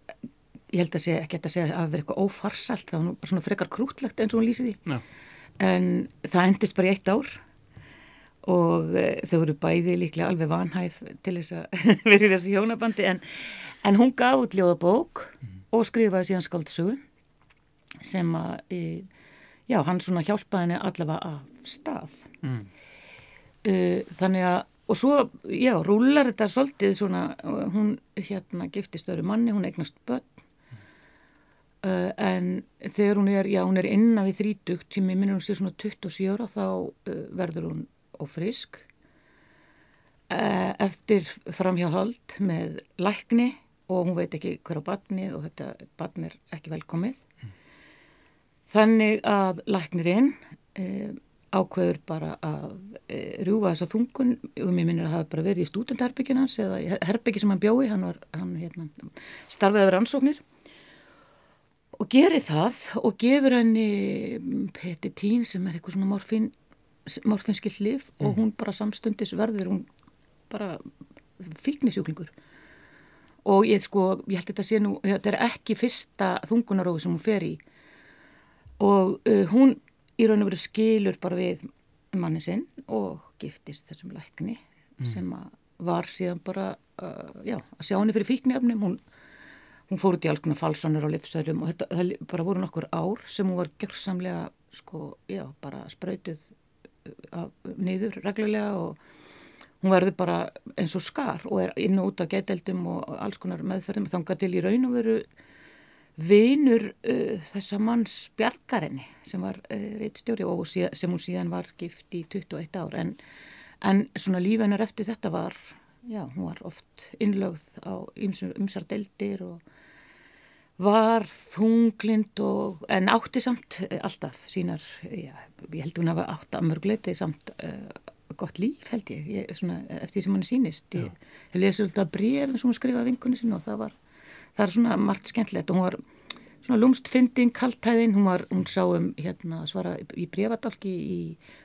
ég held að segja, ekki að segja að það verið eitthvað ófarsalt, það var nú bara svona frekar krútlegt eins og hún lýsið því. Já. En það endist bara í eitt ár og uh, þau voru bæði líklega alveg vanhæf til þess að vera í þessu hjónabandi en, en hún gaf út ljóðabók og skrifaði síðan skáldsögu sem að, uh, já, hann svona hjálpaði henni allavega af stað. Mm. Uh, þannig að og svo, já, rúlar þetta svolítið svona, hún hérna giftist öðru manni, hún eignast börn uh, en þegar hún er, já, hún er innan við þrítugt, tími minnur hún sé svona 27 ára þá uh, verður hún ófrisk uh, eftir framhjáhald með lækni og hún veit ekki hver á batni og þetta batn er ekki velkomið. Þannig að læknirinn uh, ákveður bara að e, rjúfa þessa þungun. Og mér minnir að hafa bara verið í stúdendarbyggin hans eða herbyggi sem hann bjói hann var, hann hérna, starfið yfir ansóknir og gerir það og gefur henni petitín sem er eitthvað svona morfin morfinskill lif og hún bara samstundis verður hún bara fíknisjúklingur. Og ég sko, ég held þetta sé nú þetta er ekki fyrsta þungunarófi sem hún fer í. Og uh, hún í raun og veru skilur bara við manni sinn og giftist þessum lækni sem var síðan bara uh, já, að sjá henni fyrir fíknefnum hún, hún fór út í alls konar falsanir á livsærum og þetta það bara voru nokkur ár sem hún var gjörsamlega sko, já, bara spröytuð af, niður reglulega og hún verður bara eins og skar og er inn og út af gæteldum og alls konar meðferðum. Þangað til í raun og veru vinur uh, þessa manns bjargarinni sem var uh, reittstjóri og sem hún síðan var gift í 21 ár. En, en svona lífennar eftir þetta var, já, hún var oft innlögð á ymsar deldir og var þunglind og en átti samt uh, alltaf sínar, já, ég held hún að hafa átt að mörgleiti samt gott líf held ég, ég svona, eftir því sem hann sínist ég hef lesið alltaf bref sem hún skrifaði vinkunni sinna og það var það er svona margt skemmtilegt. Og hún var svona lúmstfindin, kaltæðin, hún var, hún sá um hérna svara í brevadalki í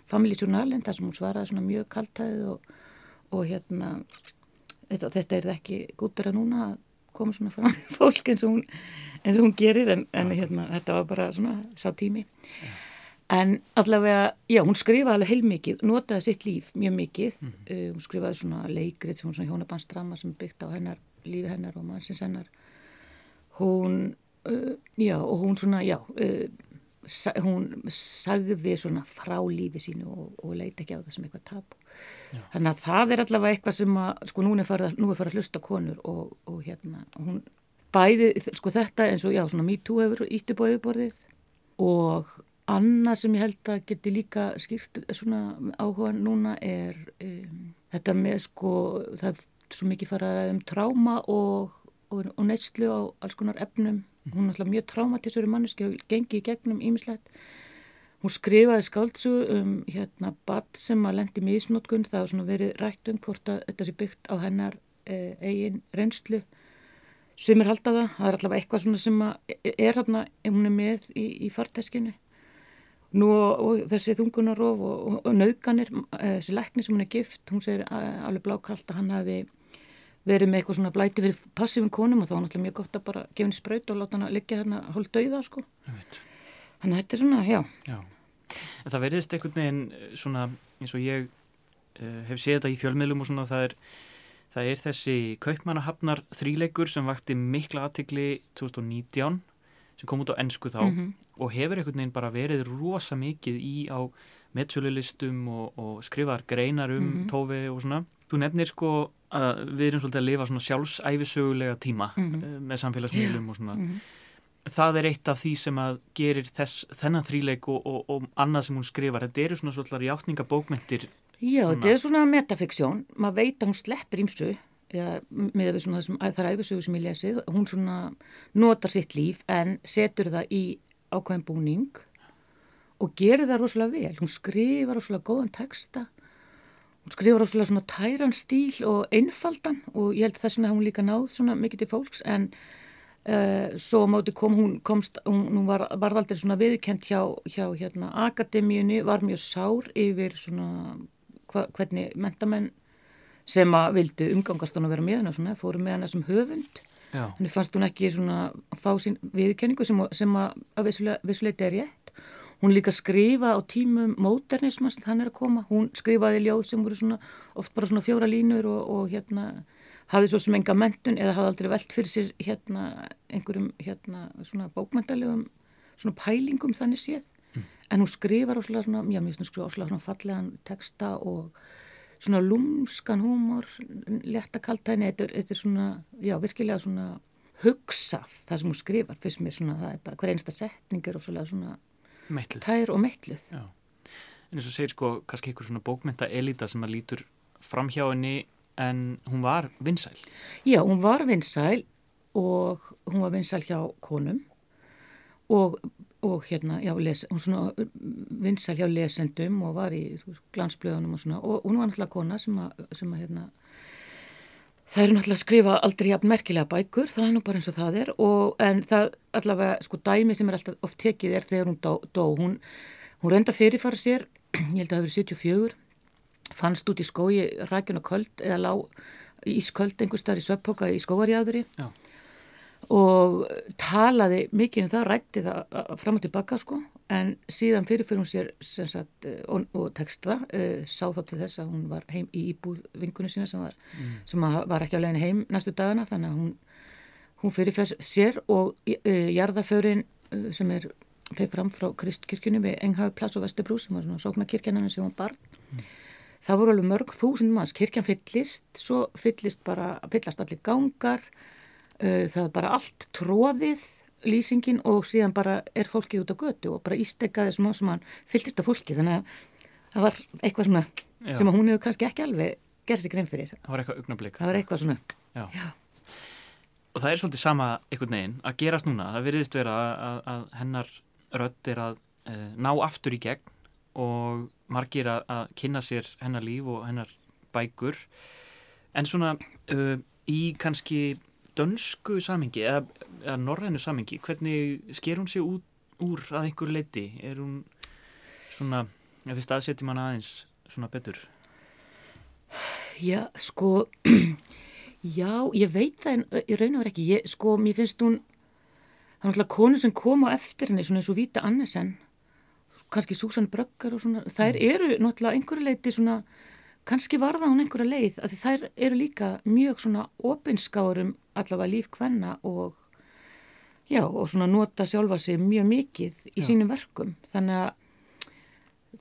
Family Journalin þar sem hún svaraði svona mjög kaltæðið og, og hérna þetta, þetta er ekki gútur að núna að koma svona fram fólk eins og hún, eins og hún gerir en, en hérna þetta var bara svona sá tími. Ja. En allavega, já, hún skrifaði alveg heilmikið, notaði sitt líf mjög mikið, mm -hmm. uh, hún skrifaði svona leikrið sem hún svona hjónabannsdrama sem byggt á hennar, lífi hennar og mannsins hennar hún, uh, já, og hún svona, já, uh, hún sagði svona frá lífi sínu og, og leiti ekki á það sem eitthvað tapu. Þannig að það er allavega eitthvað sem að, sko, nú er farið, að hlusta konur og, og hérna, hún bæði, sko, þetta eins og, já, svona MeToo hefur ítti búið yfirborðið og annað sem ég held að geti líka skýrt svona áhuga núna er um, þetta með, sko, það er svo mikið farað um tráma og og, og neyslu á alls konar efnum. Hún er alltaf mjög traumatísur manneski og gengi í gegnum ímislegt. Hún skrifaði skáltsu um hérna badd sem að lendi misnótkun. Það hafa verið rætt um hvort að þetta sé byggt á hennar eh, eigin reynslu. Sumir halda það. Það er alltaf eitthvað sem er hérna, hún er með í, í farteskinu. Nú og þessi þungunarof og, og, og nauðganir, eh, þessi lekni sem hún er gift, hún segir alveg blákallt að hann hafi verið með eitthvað svona blæti fyrir passífum konum og þá er náttúrulega mjög gott að bara gefa henni spraut og láta henni að liggja hérna hólk dauða sko. Þannig að þetta er svona, já. já. En það veriðist einhvern veginn eh, svona eins og ég uh, hef séð þetta í fjölmiðlum og svona það er, það er þessi kaupmannahafnar þríleikur sem vakti mikla aðtikli 2019 sem kom út á ennsku þá mm -hmm. og hefur einhvern veginn bara verið rosa mikið í á meðsölulistum og, og skrifar greinar um mm -hmm. tófi og svona. Þú nefnir sko að við erum svolítið að lifa svona sjálfsæfisögulega tíma mm -hmm. með samfélagsmiðlum og svona. Mm -hmm. Það er eitt af því sem að gerir þess, þennan þríleik og, og, og annað sem hún skrifar. Þetta eru svona svolítið játningabókmyndir. Já, svona... þetta er svona metafiksjón. Maður veit að hún sleppir ímsu með þessum, þar æfisögu sem ég lesið. Hún svona notar sitt líf en setur það í ákveðin búning og gerir það rosalega vel. Hún skrifar rosalega góðan texta Hún skrifur á svona tæran stíl og einfaldan og ég held þess að hún líka náð svona mikið til fólks en uh, svo móti kom hún, komst, hún, hún var, var aldrei svona viðkent hjá, hjá hérna, akademíunni, var mjög sár yfir svona hva, hvernig mentamenn sem að vildu umgangast hann að vera með hann og svona, fóru með hann sem höfund. Þannig fannst hún ekki svona að fá sín viðkenningu sem, sem að, vissuleiti er rétt hún líka skrifa á tímum móternismans þannig að koma, hún skrifaði ljóð sem voru svona oft bara svona fjóra línur og, og hérna hafði svo sem enga mentun eða hafði aldrei velt fyrir sér hérna einhverjum hérna svona bókmæntalegum svona pælingum þannig séð. Mm. en hún skrifar áslega svona, já mér finnst hún skrifa áslega svona fallegan texta og svona lúmskan húmor leta kaltæni, þetta, þetta er svona já virkilega svona hugsað það sem hún skrifar, fyrst mér svona það er bara hver einsta setning er áslega svona Meitluð. tær og meitluð Já, en eins og segir sko kannski einhver svona bókmynda elita sem að lítur fram hjá henni en hún var vinsæl. Já, hún var vinsæl og hún var vinsæl hjá konum og, og hérna, já, les, hún svona vinsæl hjá lesendum og var í glansblöðunum og svona og hún var náttúrulega kona sem að, sem að hérna, það eru náttúrulega að skrifa aldrei jafn merkilega bækur, það er nú bara eins og það er og en það allavega, sko dæmi sem er alltaf oft tekið er þegar hún dó, dó. hún, hún reynda fyrirfara sér, ég held að það hefur 74 fannst út í skói rækjun og köld eða lág ísköld einhver starf í sveppoka í skóarjáðuri og talaði mikið um það, rætti það fram og tilbaka sko. En síðan fyrirfyrir hún sér sagt, eh, og, og texta uh, sá þá til þess að hún var heim í íbúð vinkunni sína sem var, mm. sem var ekki á legin heim næstu dagana þannig að hún, hún fyrirfyrir sér og uh, jarðaförin uh, sem er feið fram frá Kristkirkjunni við Enghavi Plass og Vesturbrú sem var svona sóknarkirkjanana sem hún barn. Mm. Það voru alveg mörg þúsund manns, kirkjan fyllist, svo fyllist bara, fyllast allir gangar, það er bara allt tróðið lýsingin og síðan bara er fólkið út á götu og bara ístekkaði smá sem hann fylltist af fólki þannig að það var eitthvað svona Já. sem hún hefur kannski ekki alveg gerðið sig grein fyrir. Það var eitthvað augnablík. Það var eitthvað svona. Já. Já. Og það er svolítið sama einhvern veginn að gerast núna. Það veriðist vera að, að, að hennar rödd er að e, ná aftur í gegn og margir að, að kynna sér hennar líf og hennar bækur en svona uh, í kannski dönsku samingi eða, eða norrænu samingi hvernig sker hún sér út úr að einhver leiti er hún svona, ef við staðsetjum hann aðeins svona betur? Já, sko já, ég veit það en ég raun og verð ekki, ég, sko, mér finnst hún það er náttúrulega konu sem kom á eftir henni svona eins og Víta Annesen kannski Susan Bröggar og svona, þær mm. eru náttúrulega einhverju leiti svona, kannski varða hún einhverja leið, að þær eru líka mjög svona opinskárum allavega lífkvenna og já, og svona nota sjálfa sig mjög mikið í já. sínum verkum þannig að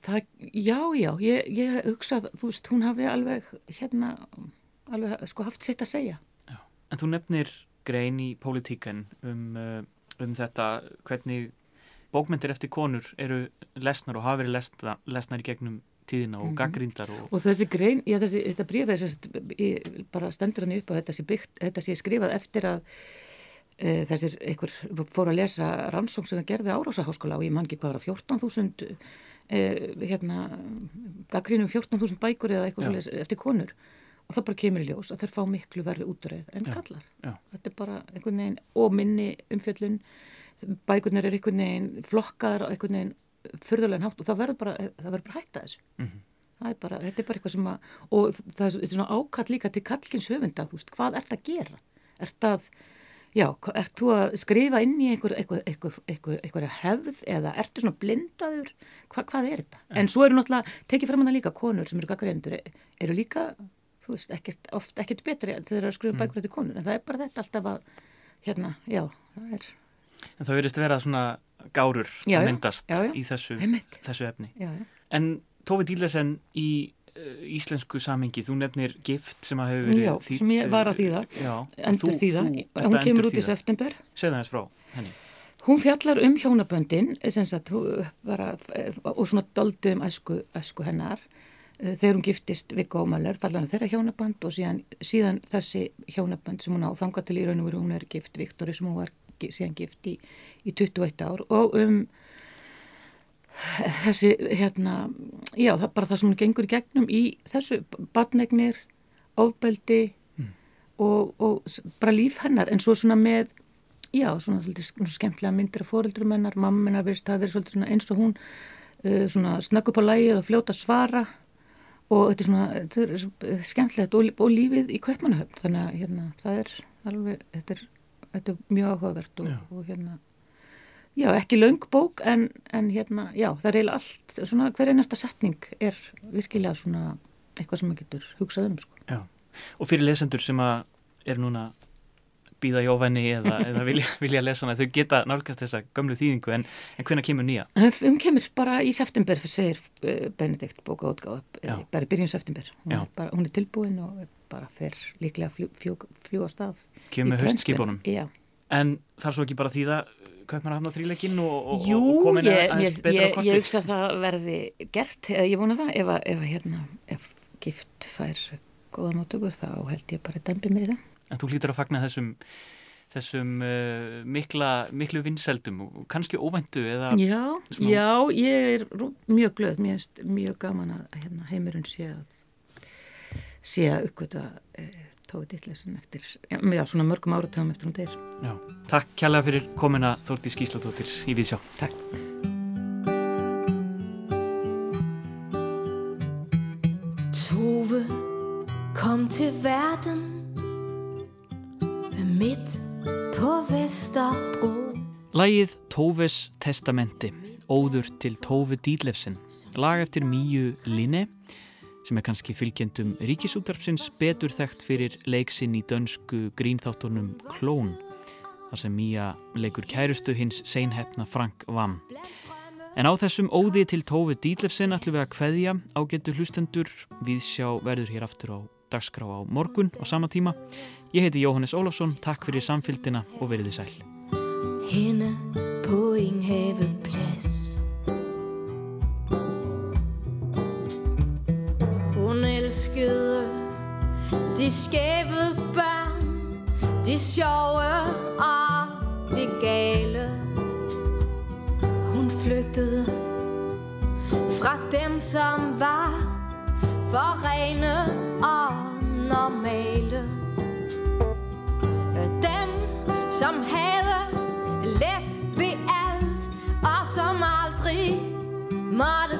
það, já, já, ég, ég hugsa þú veist, hún hafi alveg hérna, alveg sko haft sitt að segja. Já, en þú nefnir grein í pólitíkan um, uh, um þetta hvernig bókmyndir eftir konur eru lesnar og hafa verið lesna, lesnar í gegnum tíðina og mm -hmm. gaggrindar og... og þessi grein, já þessi, þetta þessi bara stendur hann upp að þetta sé, byggt, þetta sé skrifað eftir að e, þessir einhver fór að lesa rannsóng sem það gerði árásaháskóla og ég man ekki hvað var að 14.000 e, hérna gaggrínum 14.000 bækur eða eitthvað eftir konur og það bara kemur í ljós að þeir fá miklu verði útröð en já, kallar já. þetta er bara einhvern veginn og minni umfjöllun bækurnar er einhvern veginn flokkaðar og einhvern veginn förðulega nátt og það verður bara, bara hætta þessu. Mm -hmm. það er bara, þetta er bara eitthvað sem að og það er svona ákall líka til kallkins höfunda, þú veist, hvað ert að gera? Ert að, já, ert þú að skrifa inn í einhver, einhver, einhver, einhver, hefð eða ertu svona blindaður, Hva, hvað er þetta? En svo eru náttúrulega, tekið fram hana líka konur sem eru gaggarendur, eru líka þú veist, ekkert, oft ekkert betri þegar það er að skrifa mm. bækur eftir konur, en það er bara þetta alltaf að, hérna, já, það er En það verðist vera svona gárur já, að myndast já, já. í þessu, þessu efni. En Tófi Dílesen í uh, íslensku samengi, þú nefnir gift sem að hefur verið þýtt. Já, sem ég var að þýða, endur þýða. Hún kemur út í september. Segð það eins frá henni. Hún fjallar um hjónaböndin sagt, bara, og svona doldu um æsku, æsku hennar þegar hún giftist Viggo Ómaler, fallan þeirra hjónabönd og síðan, síðan þessi hjónabönd sem hún á þanga til í raun og veru hún er gift Viktori sem hún var síðan gift í, í 21 ár. Og um þessi hérna, já það bara það sem hún gengur í gegnum í þessu batnegnir, ofbeldi mm. og, og bara líf hennar. En svo svona með já svona, svona skemmtilega myndir af fóreldrum hennar, mammina verist að vera eins og hún uh, svona snögg upp á lægið og fljóta svara. Og þetta er svona, þetta er skemmtilegt og, og lífið í kaupmannahöfn. Þannig að hérna, það er alveg þetta er, þetta er mjög áhugavert og, og hérna já, ekki laung bók en, en hérna, já, það er eiginlega allt svona, hver einasta setning er virkilega svona eitthvað sem maður getur hugsað um sko. Já, og fyrir lesendur sem að er núna býða í ofenni eða, eða vilja, vilja lesa hana, þau geta nálgast þessa gömlu þýðingu en, en hvernig kemur nýja? Hún kemur bara í september segir uh, Benedikt bóka átgáð bara í byrjun september. Hún bara, hún er tilbúin og bara fer líklega fljú, fljú, fljú á stað Kemur með höstskipunum En þar svo ekki bara þýða Kaupmann að hafna þríleikin og, og, Jú, og komin ég, aðeins betra á kosti Ég hugsa að það verði gert eða ég vona það. Ef, ef, hérna, ef gift fær góða mótugur þá held ég bara að dembi mér í það. En þú hlýtur að fagna þessum, þessum uh, mikla, miklu vinnseldum og kannski óvæntu eða... Já, svona... já, ég er mjög glöð, finnst mjög gaman að hérna, heimurinn sé að sé að uppgöta eh, tóið dittlesin eftir, já, já, svona mörgum áratöðum eftir hún deyr. Já, takk kjærlega fyrir komina Þórti Skísladóttir í Víðsjá. Takk. Tove kom til verden mitt på Vesterbro Lægið Tóves testamenti Óður til Tófi Dílefsin lag eftir Míu Linne sem er kannski fylgjendum ríkisútarpsins betur þekkt fyrir leiksinn í dönsku grínþáttunum Klón þar sem Míja leikur kærustu hins seinhefna Frank Vam En á þessum óði til Tófi Dílefsin ætlum við að hveðja ágetur hlustendur. Við sjá verður hér aftur á dagskrá á morgun og sama tíma. Ég heiti Jóhannes Ólafsson, takk fyrir samfélgina og veriði sæl. Elskede de skæve børn De sjove og de gale. Hun flygtede fra dem som var for rene og normale. Dem som havde let ved alt, og som aldrig måtte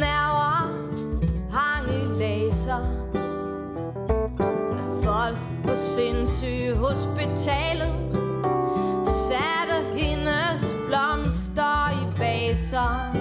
snæver hang i laser. Der folk på sindssyge hospitalet Satte hendes blomster i vaser